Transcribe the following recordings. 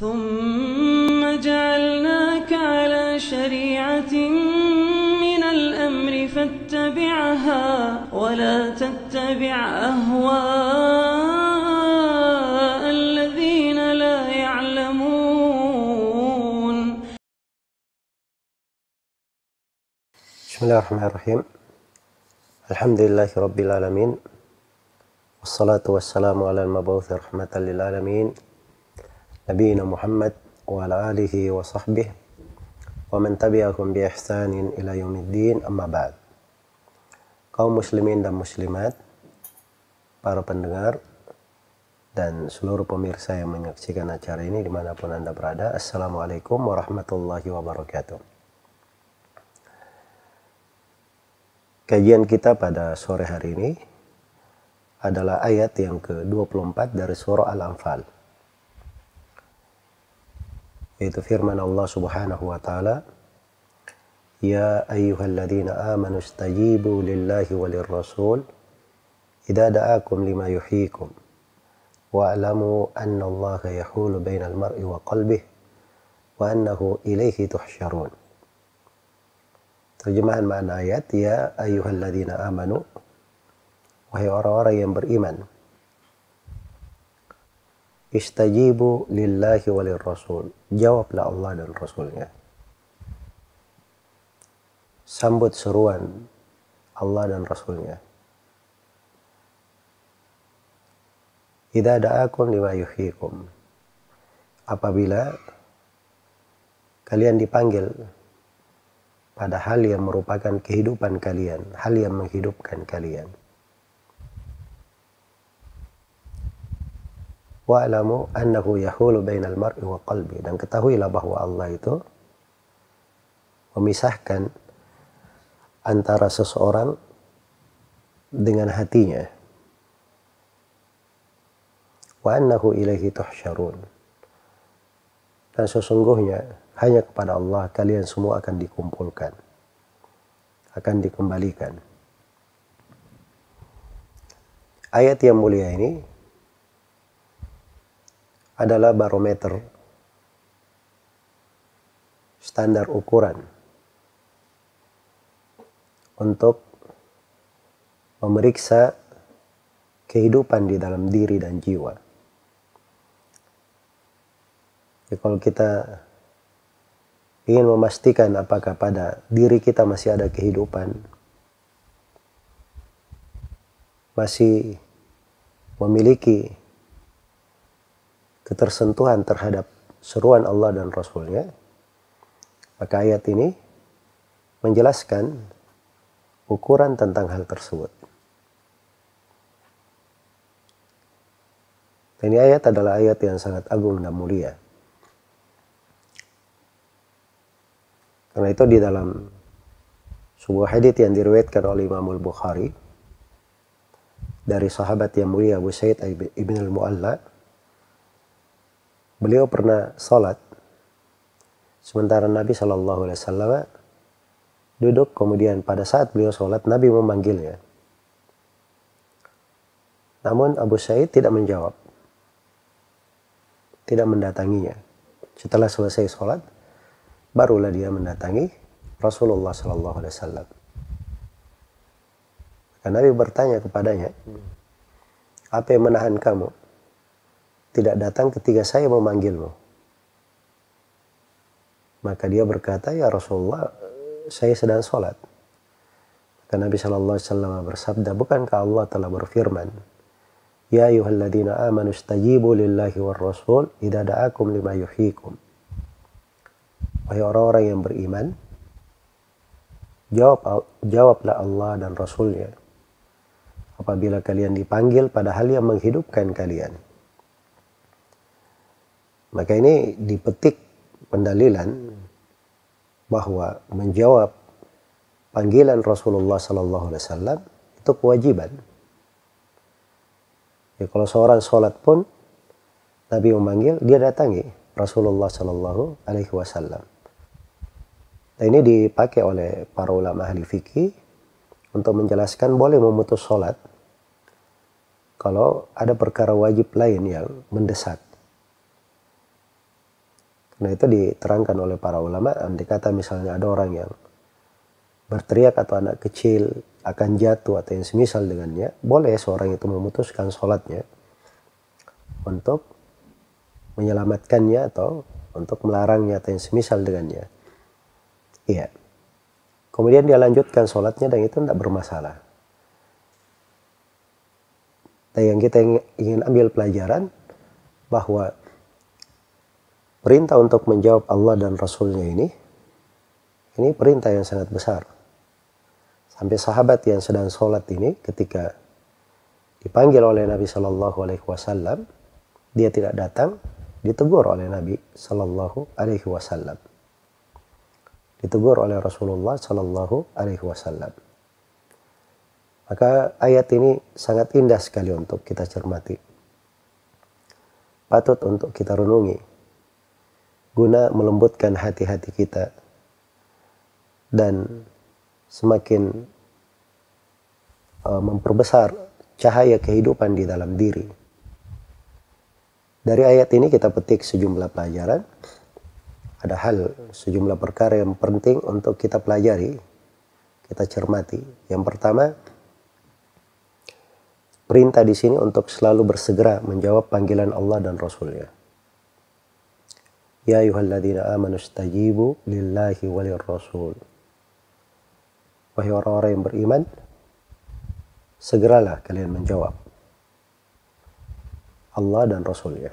ثم جعلناك على شريعة من الأمر فاتبعها ولا تتبع أهواء الذين لا يعلمون. بسم الله الرحمن الرحيم. الحمد لله رب العالمين والصلاة والسلام على المبعوث رحمة للعالمين. نبينا محمد وعلى آله وصحبه ومن تبعهم بإحسان إلى يوم الدين أما بعد kaum muslimin dan muslimat para pendengar dan seluruh pemirsa yang menyaksikan acara ini dimanapun anda berada Assalamualaikum warahmatullahi wabarakatuh Kajian kita pada sore hari ini adalah ayat yang ke-24 dari surah Al-Anfal. Yaitu firman Allah Subhanahu wa taala, "Ya ayyuhalladzina amanu istajibu lillahi walir rasul idza da'akum lima yuhyikum wa'lamu anna Allah yahulu bainal mar'i wa qalbihi wa annahu ilaihi tuhsyarun." Terjemahan makna ayat, ya ayyuhalladzina amanu, wahai orang-orang yang beriman. Istajibu lillahi walir rasul. Jawablah Allah dan Rasulnya. Sambut seruan Allah dan Rasulnya. Idza da'akum lima yuhyikum. Apabila kalian dipanggil pada hal yang merupakan kehidupan kalian, hal yang menghidupkan kalian. Wa'lamu annahu yahulu bainal mar'i wa qalbi dan ketahuilah bahwa Allah itu memisahkan antara seseorang dengan hatinya. Wa annahu ilaihi tuhsyarun. Dan sesungguhnya hanya kepada Allah kalian semua akan dikumpulkan akan dikembalikan ayat yang mulia ini adalah barometer standar ukuran untuk memeriksa kehidupan di dalam diri dan jiwa. Ya, kalau kita ingin memastikan apakah pada diri kita masih ada kehidupan, masih memiliki ketersentuhan terhadap seruan Allah dan Rasulnya, maka ayat ini menjelaskan ukuran tentang hal tersebut. Dan ini ayat adalah ayat yang sangat agung dan mulia. Karena itu di dalam sebuah hadits yang diriwayatkan oleh Imam Al-Bukhari dari sahabat yang mulia Abu Said Ibn Al-Mu'alla beliau pernah salat sementara Nabi Shallallahu Alaihi Wasallam duduk. Kemudian pada saat beliau salat Nabi memanggilnya. Namun Abu Said tidak menjawab. Tidak mendatanginya. Setelah selesai salat barulah dia mendatangi Rasulullah Sallallahu Alaihi Wasallam. Nabi bertanya kepadanya, apa yang menahan kamu tidak datang ketika saya memanggilmu? Maka dia berkata, ya Rasulullah, saya sedang sholat. Maka Nabi Shallallahu Alaihi Wasallam bersabda, bukankah Allah telah berfirman, Ya ayuhalladzina amanu stajibu lillahi war rasul idza da'akum lima yuhyikum. Wahai orang-orang yang beriman, jawab jawablah Allah dan Rasulnya apabila kalian dipanggil pada hal yang menghidupkan kalian. Maka ini dipetik pendalilan bahwa menjawab panggilan Rasulullah Sallallahu Alaihi Wasallam itu kewajiban. Ya, kalau seorang sholat pun Nabi memanggil, dia datangi Rasulullah Sallallahu Alaihi Wasallam. Nah, ini dipakai oleh para ulama ahli fikih untuk menjelaskan boleh memutus sholat kalau ada perkara wajib lain yang mendesak. Nah itu diterangkan oleh para ulama, andai kata misalnya ada orang yang berteriak atau anak kecil akan jatuh atau yang semisal dengannya, boleh seorang itu memutuskan sholatnya untuk menyelamatkannya atau untuk melarangnya atau yang semisal dengannya. Iya. Kemudian dia lanjutkan sholatnya dan itu tidak bermasalah. Dan yang kita ingin ambil pelajaran bahwa perintah untuk menjawab Allah dan Rasulnya ini, ini perintah yang sangat besar. Sampai sahabat yang sedang sholat ini ketika dipanggil oleh Nabi Shallallahu Alaihi Wasallam, dia tidak datang, ditegur oleh Nabi Shallallahu Alaihi Wasallam. Ditegur oleh Rasulullah Shallallahu Alaihi Wasallam. Maka ayat ini sangat indah sekali untuk kita cermati. Patut untuk kita renungi guna melembutkan hati-hati kita dan semakin uh, memperbesar cahaya kehidupan di dalam diri. Dari ayat ini kita petik sejumlah pelajaran. Ada hal, sejumlah perkara yang penting untuk kita pelajari, kita cermati. Yang pertama, perintah di sini untuk selalu bersegera menjawab panggilan Allah dan Rasulnya. Ya ayuhalladzina amanu stajibu lillahi walir rasul. Wahai orang-orang beriman, segeralah kalian menjawab Allah dan Rasulnya.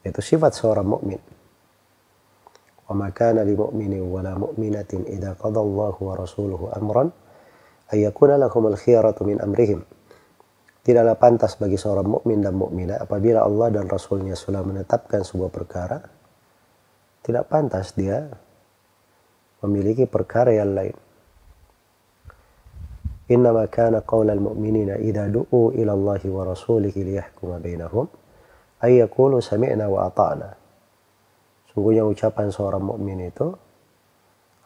Itu sifat seorang mukmin. Wa ma kana li mu'minin wa la mu'minatin idza qada Allahu wa rasuluhu amran ay yakuna amrihim Tidaklah pantas bagi seorang mukmin dan mukminah apabila Allah dan Rasulnya sudah menetapkan sebuah perkara, tidak pantas dia memiliki perkara yang lain. Innama kana qawla al-mu'minina idha du'u ila Allah wa rasulihi liyahkuma bainahum ay yaqulu sami'na wa ata'na. Sungguhnya ucapan seorang mukmin itu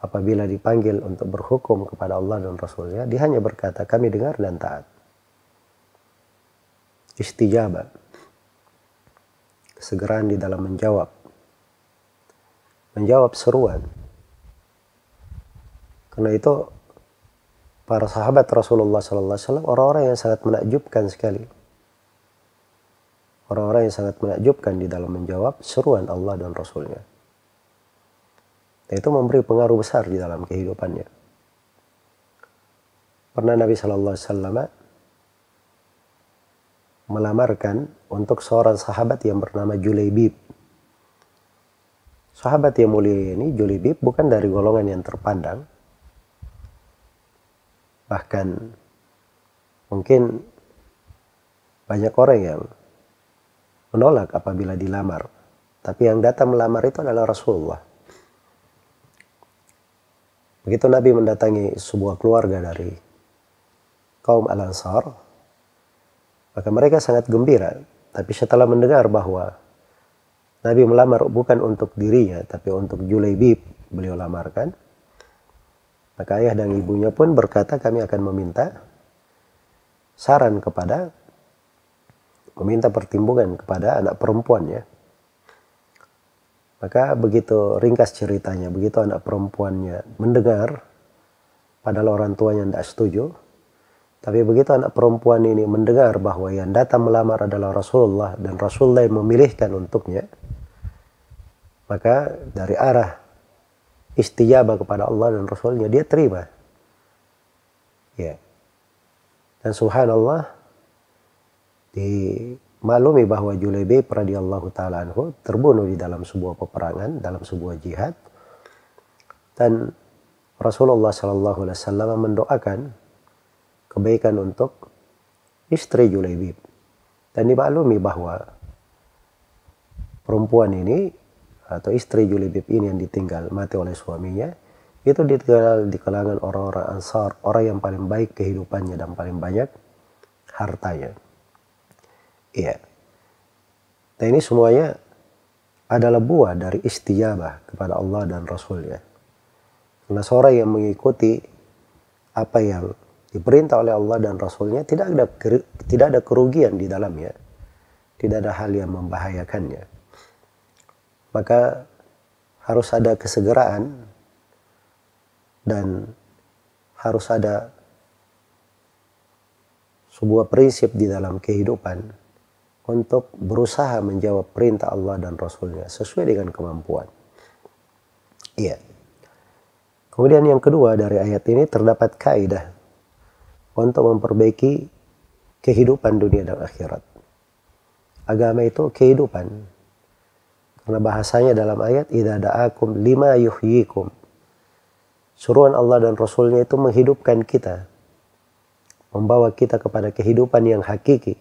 apabila dipanggil untuk berhukum kepada Allah dan Rasulnya, dia hanya berkata kami dengar dan taat istijabah. Kesegeraan di dalam menjawab. Menjawab seruan. Karena itu para sahabat Rasulullah Sallallahu Alaihi Wasallam orang-orang yang sangat menakjubkan sekali. Orang-orang yang sangat menakjubkan di dalam menjawab seruan Allah dan Rasulnya. Dan itu memberi pengaruh besar di dalam kehidupannya. Pernah Nabi Sallallahu Alaihi Wasallam melamarkan untuk seorang sahabat yang bernama Julaibib. Sahabat yang mulia ini, Julaibib, bukan dari golongan yang terpandang. Bahkan mungkin banyak orang yang menolak apabila dilamar. Tapi yang datang melamar itu adalah Rasulullah. Begitu Nabi mendatangi sebuah keluarga dari kaum Al-Ansar, maka mereka sangat gembira. Tapi setelah mendengar bahwa Nabi melamar bukan untuk dirinya, tapi untuk Julaibib beliau lamarkan. Maka ayah dan ibunya pun berkata kami akan meminta saran kepada, meminta pertimbangan kepada anak perempuannya. Maka begitu ringkas ceritanya, begitu anak perempuannya mendengar, padahal orang tuanya tidak setuju, tapi begitu anak perempuan ini mendengar bahwa yang datang melamar adalah Rasulullah dan Rasulullah yang memilihkan untuknya, maka dari arah istijabah kepada Allah dan Rasulnya dia terima. Ya. Dan subhanallah dimaklumi bahwa Julaibib radhiyallahu taala anhu terbunuh di dalam sebuah peperangan, dalam sebuah jihad. Dan Rasulullah sallallahu alaihi wasallam mendoakan kebaikan untuk istri Julaibib. Dan dimaklumi bahwa perempuan ini atau istri Julaibib ini yang ditinggal mati oleh suaminya itu ditinggal di kalangan orang-orang ansar, orang yang paling baik kehidupannya dan paling banyak hartanya. Iya. Dan ini semuanya adalah buah dari istijabah kepada Allah dan Rasulnya. Karena seorang yang mengikuti apa yang diperintah oleh Allah dan Rasulnya tidak ada tidak ada kerugian di dalamnya tidak ada hal yang membahayakannya maka harus ada kesegeraan dan harus ada sebuah prinsip di dalam kehidupan untuk berusaha menjawab perintah Allah dan Rasulnya sesuai dengan kemampuan. Iya. Kemudian yang kedua dari ayat ini terdapat kaidah untuk memperbaiki kehidupan dunia dan akhirat. Agama itu kehidupan. Karena bahasanya dalam ayat idza da'akum lima yuhyikum Suruhan Allah dan Rasulnya itu menghidupkan kita. Membawa kita kepada kehidupan yang hakiki.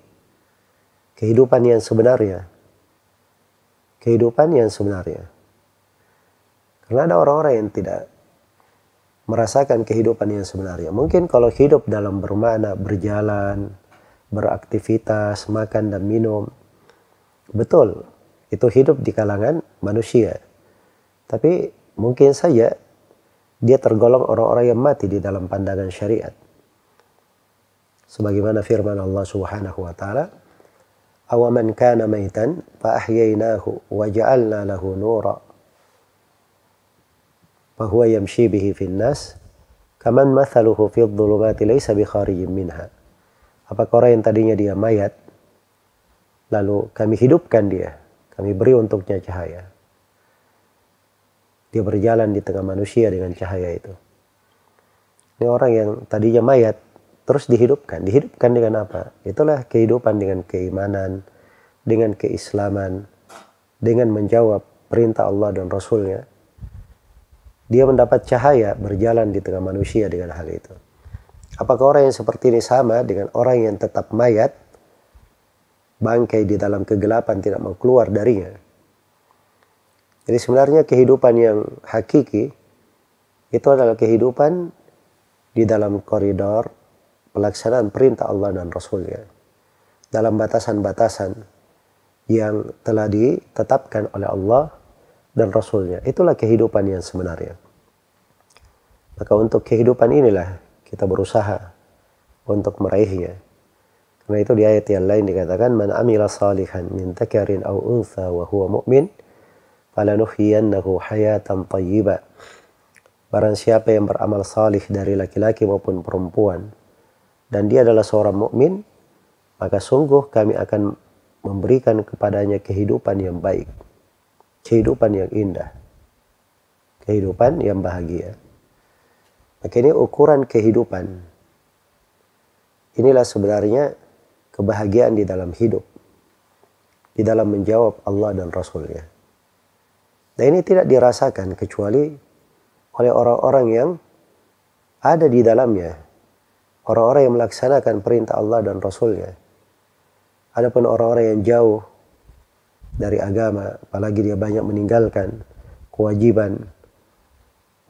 Kehidupan yang sebenarnya. Kehidupan yang sebenarnya. Karena ada orang-orang yang tidak merasakan kehidupan yang sebenarnya. Mungkin kalau hidup dalam bermana, berjalan, beraktivitas, makan dan minum. Betul, itu hidup di kalangan manusia. Tapi mungkin saja dia tergolong orang-orang yang mati di dalam pandangan syariat. Sebagaimana firman Allah Subhanahu wa taala, "Awaman kana maitan fa ahyaynahu wa ja'alna lahu nura fa huwa yamshi bihi fin nas kaman mathaluhu fi dhulumati laysa bi minha." Apakah orang yang tadinya dia mayat lalu kami hidupkan dia, kami beri untuknya cahaya. Dia berjalan di tengah manusia dengan cahaya itu. Ini orang yang tadinya mayat, terus dihidupkan. Dihidupkan dengan apa? Itulah kehidupan dengan keimanan, dengan keislaman, dengan menjawab perintah Allah dan Rasulnya. Dia mendapat cahaya berjalan di tengah manusia dengan hal itu. Apakah orang yang seperti ini sama dengan orang yang tetap mayat, bangkai di dalam kegelapan tidak mau keluar darinya? Jadi sebenarnya kehidupan yang hakiki itu adalah kehidupan di dalam koridor pelaksanaan perintah Allah dan Rasulnya. Dalam batasan-batasan yang telah ditetapkan oleh Allah dan Rasulnya. Itulah kehidupan yang sebenarnya. Maka untuk kehidupan inilah kita berusaha untuk meraihnya. Karena itu di ayat yang lain dikatakan man amila salihan min takarin au untha wa huwa mu'min falanuhyiyannahu hayatan tayyiba. Barang siapa yang beramal salih dari laki-laki maupun perempuan dan dia adalah seorang mukmin, maka sungguh kami akan memberikan kepadanya kehidupan yang baik, kehidupan yang indah, kehidupan yang bahagia. Maka ini ukuran kehidupan. Inilah sebenarnya kebahagiaan di dalam hidup, di dalam menjawab Allah dan Rasulnya. Dan ini tidak dirasakan kecuali oleh orang-orang yang ada di dalamnya. Orang-orang yang melaksanakan perintah Allah dan Rasulnya. Adapun orang-orang yang jauh dari agama, apalagi dia banyak meninggalkan kewajiban,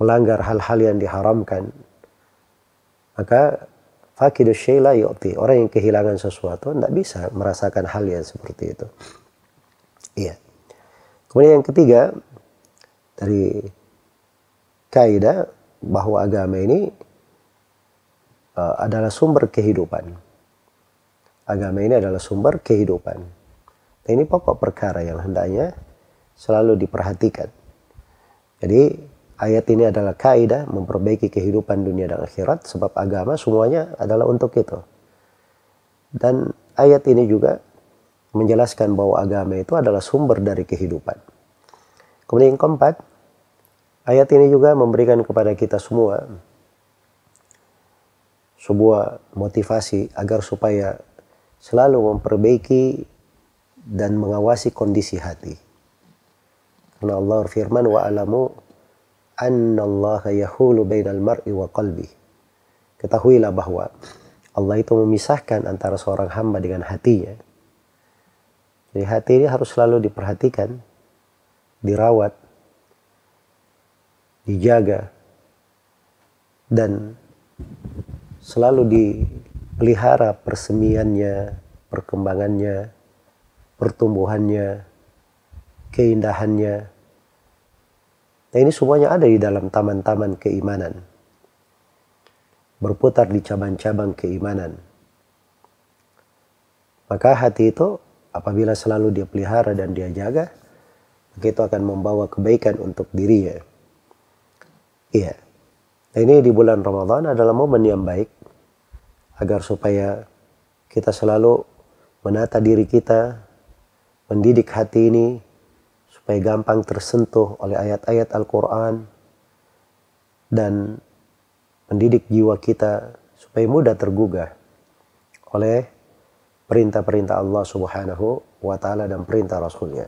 melanggar hal-hal yang diharamkan, maka fakidus syai'la yu'ti. Orang yang kehilangan sesuatu tidak bisa merasakan hal yang seperti itu. Iya. Kemudian yang ketiga, dari kaidah bahwa agama ini uh, adalah sumber kehidupan. Agama ini adalah sumber kehidupan. Dan ini pokok perkara yang hendaknya selalu diperhatikan. Jadi ayat ini adalah kaidah memperbaiki kehidupan dunia dan akhirat sebab agama semuanya adalah untuk itu. Dan ayat ini juga menjelaskan bahwa agama itu adalah sumber dari kehidupan. Kemudian yang keempat, Ayat ini juga memberikan kepada kita semua sebuah motivasi agar supaya selalu memperbaiki dan mengawasi kondisi hati. Karena Allah firman wa alamu anna Allah yahulu bainal mar'i wa qalbi. Ketahuilah bahwa Allah itu memisahkan antara seorang hamba dengan hatinya. Jadi hati ini harus selalu diperhatikan, dirawat, dijaga dan selalu dipelihara persemiannya, perkembangannya, pertumbuhannya, keindahannya. Nah ini semuanya ada di dalam taman-taman keimanan. Berputar di cabang-cabang keimanan. Maka hati itu apabila selalu dia pelihara dan dia jaga, itu akan membawa kebaikan untuk dirinya. Iya. Nah ini di bulan Ramadan adalah momen yang baik agar supaya kita selalu menata diri kita, mendidik hati ini supaya gampang tersentuh oleh ayat-ayat Al-Quran dan mendidik jiwa kita supaya mudah tergugah oleh perintah-perintah Allah Subhanahu wa taala dan perintah Rasulnya.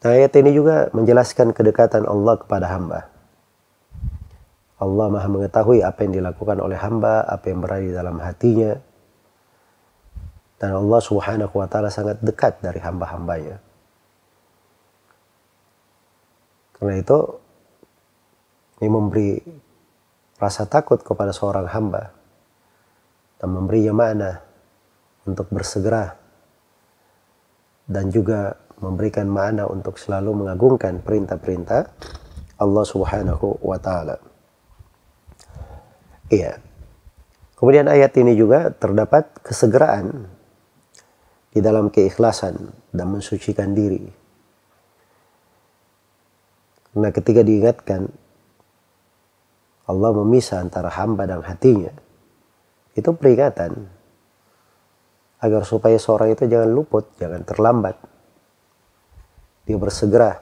Nah, ayat ini juga menjelaskan kedekatan Allah kepada hamba. Allah maha mengetahui apa yang dilakukan oleh hamba, apa yang berada di dalam hatinya. Dan Allah subhanahu wa ta'ala sangat dekat dari hamba-hambanya. Karena itu, ini memberi rasa takut kepada seorang hamba. Dan memberinya makna untuk bersegera. Dan juga memberikan makna untuk selalu mengagungkan perintah-perintah Allah subhanahu wa ta'ala. Iya. Kemudian ayat ini juga terdapat kesegeraan di dalam keikhlasan dan mensucikan diri. Karena ketika diingatkan Allah memisah antara hamba dan hatinya, itu peringatan agar supaya seorang itu jangan luput, jangan terlambat. Dia bersegera,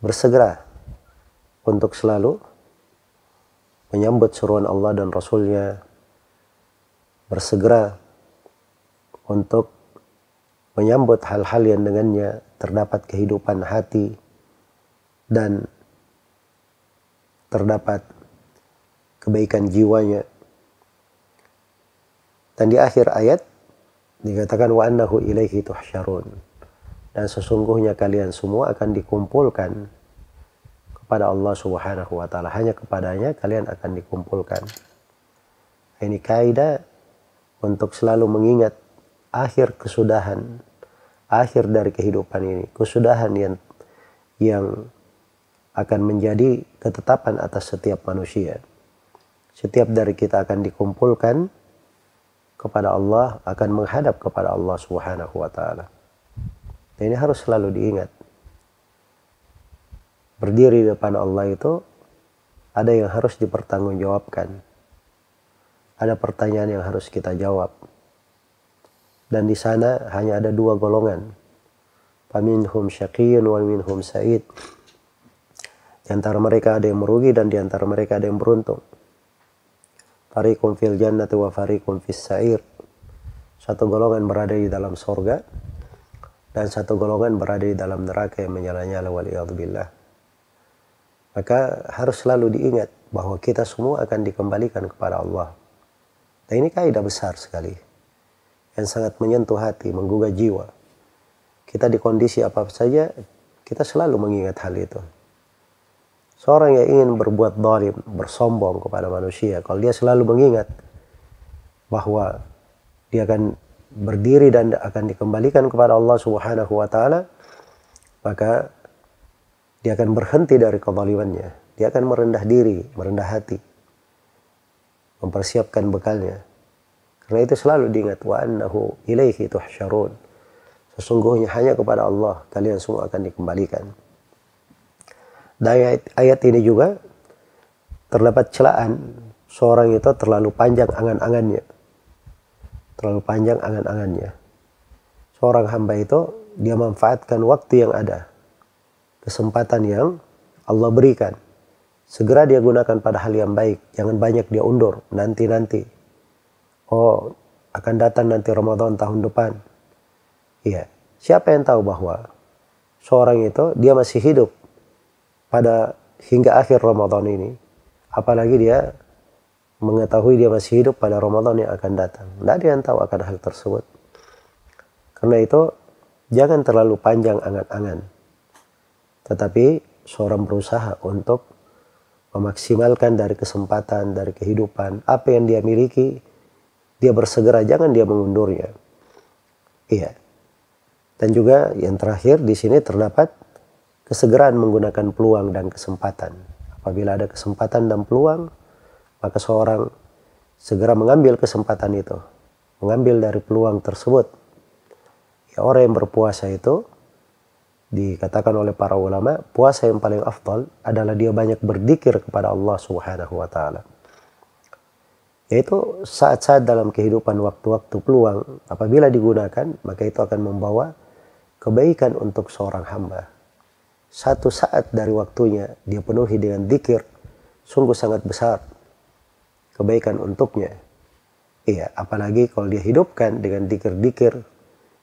bersegera untuk selalu menyambut seruan Allah dan Rasulnya bersegera untuk menyambut hal-hal yang dengannya terdapat kehidupan hati dan terdapat kebaikan jiwanya. Dan di akhir ayat dikatakan wa annahu ilaihi tuhsyarun. Dan sesungguhnya kalian semua akan dikumpulkan kepada Allah Subhanahu wa taala. Hanya kepadanya kalian akan dikumpulkan. Ini kaidah untuk selalu mengingat akhir kesudahan, akhir dari kehidupan ini, kesudahan yang yang akan menjadi ketetapan atas setiap manusia. Setiap dari kita akan dikumpulkan kepada Allah, akan menghadap kepada Allah Subhanahu wa taala. Ini harus selalu diingat berdiri di depan Allah itu ada yang harus dipertanggungjawabkan. Ada pertanyaan yang harus kita jawab. Dan di sana hanya ada dua golongan. Faminhum syaqiyun wa minhum sa'id. Di antara mereka ada yang merugi dan di antara mereka ada yang beruntung. Fariqum fil jannati wa fariqum fis sa'ir. Satu golongan berada di dalam sorga dan satu golongan berada di dalam neraka yang menyala-nyala waliyadzubillah. Maka harus selalu diingat bahwa kita semua akan dikembalikan kepada Allah. Dan ini kaidah besar sekali. Yang sangat menyentuh hati, menggugah jiwa. Kita di kondisi apa saja, kita selalu mengingat hal itu. Seorang yang ingin berbuat dolim, bersombong kepada manusia, kalau dia selalu mengingat bahwa dia akan berdiri dan akan dikembalikan kepada Allah Subhanahu wa taala, maka dia akan berhenti dari kezalimannya. Dia akan merendah diri, merendah hati. Mempersiapkan bekalnya. Karena itu selalu diingat wa annahu ilaihi tuhsyarun. Sesungguhnya hanya kepada Allah kalian semua akan dikembalikan. Dan ayat, ayat ini juga terdapat celaan seorang itu terlalu panjang angan-angannya. Terlalu panjang angan-angannya. Seorang hamba itu dia manfaatkan waktu yang ada kesempatan yang Allah berikan. Segera dia gunakan pada hal yang baik. Jangan banyak dia undur. Nanti-nanti. Oh, akan datang nanti Ramadan tahun depan. Iya. Siapa yang tahu bahwa seorang itu dia masih hidup pada hingga akhir Ramadan ini. Apalagi dia mengetahui dia masih hidup pada Ramadan yang akan datang. Tidak ada yang tahu akan hal tersebut. Karena itu jangan terlalu panjang angan-angan. Tetapi seorang berusaha untuk memaksimalkan dari kesempatan, dari kehidupan, apa yang dia miliki, dia bersegera, jangan dia mengundurnya. Iya. Dan juga yang terakhir di sini terdapat kesegeraan menggunakan peluang dan kesempatan. Apabila ada kesempatan dan peluang, maka seorang segera mengambil kesempatan itu, mengambil dari peluang tersebut. Ya, orang yang berpuasa itu dikatakan oleh para ulama, puasa yang paling afdal adalah dia banyak berzikir kepada Allah Subhanahu wa taala. Yaitu saat-saat dalam kehidupan waktu-waktu peluang apabila digunakan, maka itu akan membawa kebaikan untuk seorang hamba. Satu saat dari waktunya dia penuhi dengan zikir, sungguh sangat besar kebaikan untuknya. Iya, apalagi kalau dia hidupkan dengan dikir-dikir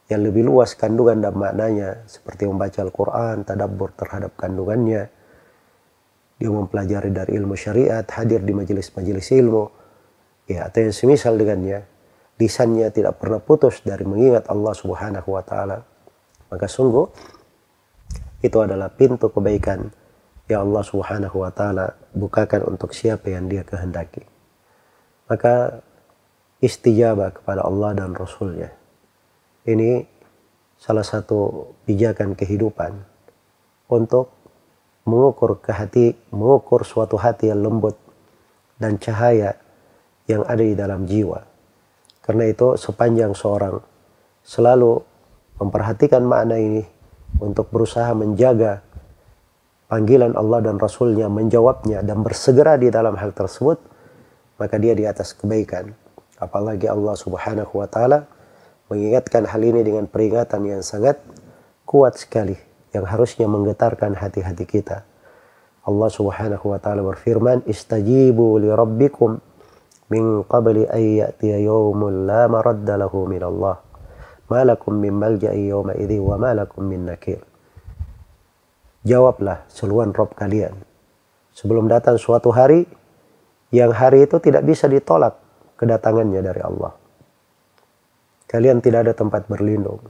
yang lebih luas kandungan dan maknanya seperti membaca Al-Quran, tadabbur terhadap kandungannya. Dia mempelajari dari ilmu syariat, hadir di majelis-majelis ilmu. Ya, atau yang semisal dengannya, lisannya tidak pernah putus dari mengingat Allah Subhanahu wa taala. Maka sungguh itu adalah pintu kebaikan yang Allah Subhanahu wa taala bukakan untuk siapa yang dia kehendaki. Maka istijabah kepada Allah dan Rasulnya ini salah satu pijakan kehidupan untuk mengukur ke hati, mengukur suatu hati yang lembut dan cahaya yang ada di dalam jiwa. Karena itu sepanjang seorang selalu memperhatikan makna ini untuk berusaha menjaga panggilan Allah dan Rasulnya, menjawabnya dan bersegera di dalam hal tersebut, maka dia di atas kebaikan. Apalagi Allah subhanahu wa ta'ala mengingatkan hal ini dengan peringatan yang sangat kuat sekali yang harusnya menggetarkan hati-hati kita. Allah Subhanahu wa taala berfirman, "Istajibu li rabbikum min qabli an ya'tiya yawmun la maradda lahu min Allah. Ma lakum min malja'i yawma idzi wa ma lakum min nakir." Jawablah seruan Rob kalian sebelum datang suatu hari yang hari itu tidak bisa ditolak kedatangannya dari Allah. Kalian tidak ada tempat berlindung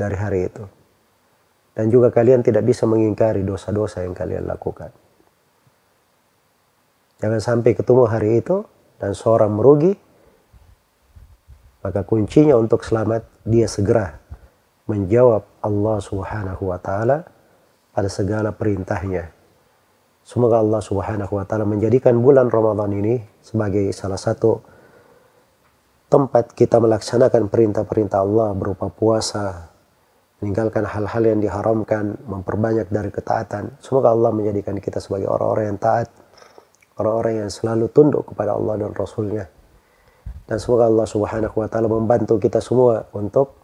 dari hari itu. Dan juga kalian tidak bisa mengingkari dosa-dosa yang kalian lakukan. Jangan sampai ketemu hari itu dan seorang merugi, maka kuncinya untuk selamat dia segera menjawab Allah Subhanahu wa taala pada segala perintahnya. Semoga Allah Subhanahu wa taala menjadikan bulan Ramadan ini sebagai salah satu tempat kita melaksanakan perintah-perintah Allah berupa puasa, meninggalkan hal-hal yang diharamkan, memperbanyak dari ketaatan. Semoga Allah menjadikan kita sebagai orang-orang yang taat, orang-orang yang selalu tunduk kepada Allah dan Rasulnya. Dan semoga Allah Subhanahu wa taala membantu kita semua untuk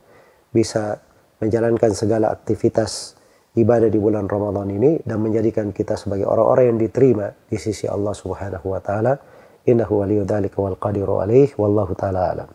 bisa menjalankan segala aktivitas ibadah di bulan Ramadan ini dan menjadikan kita sebagai orang-orang yang diterima di sisi Allah Subhanahu wa taala. Innahu waliyudzalika wal alaih wallahu taala alam.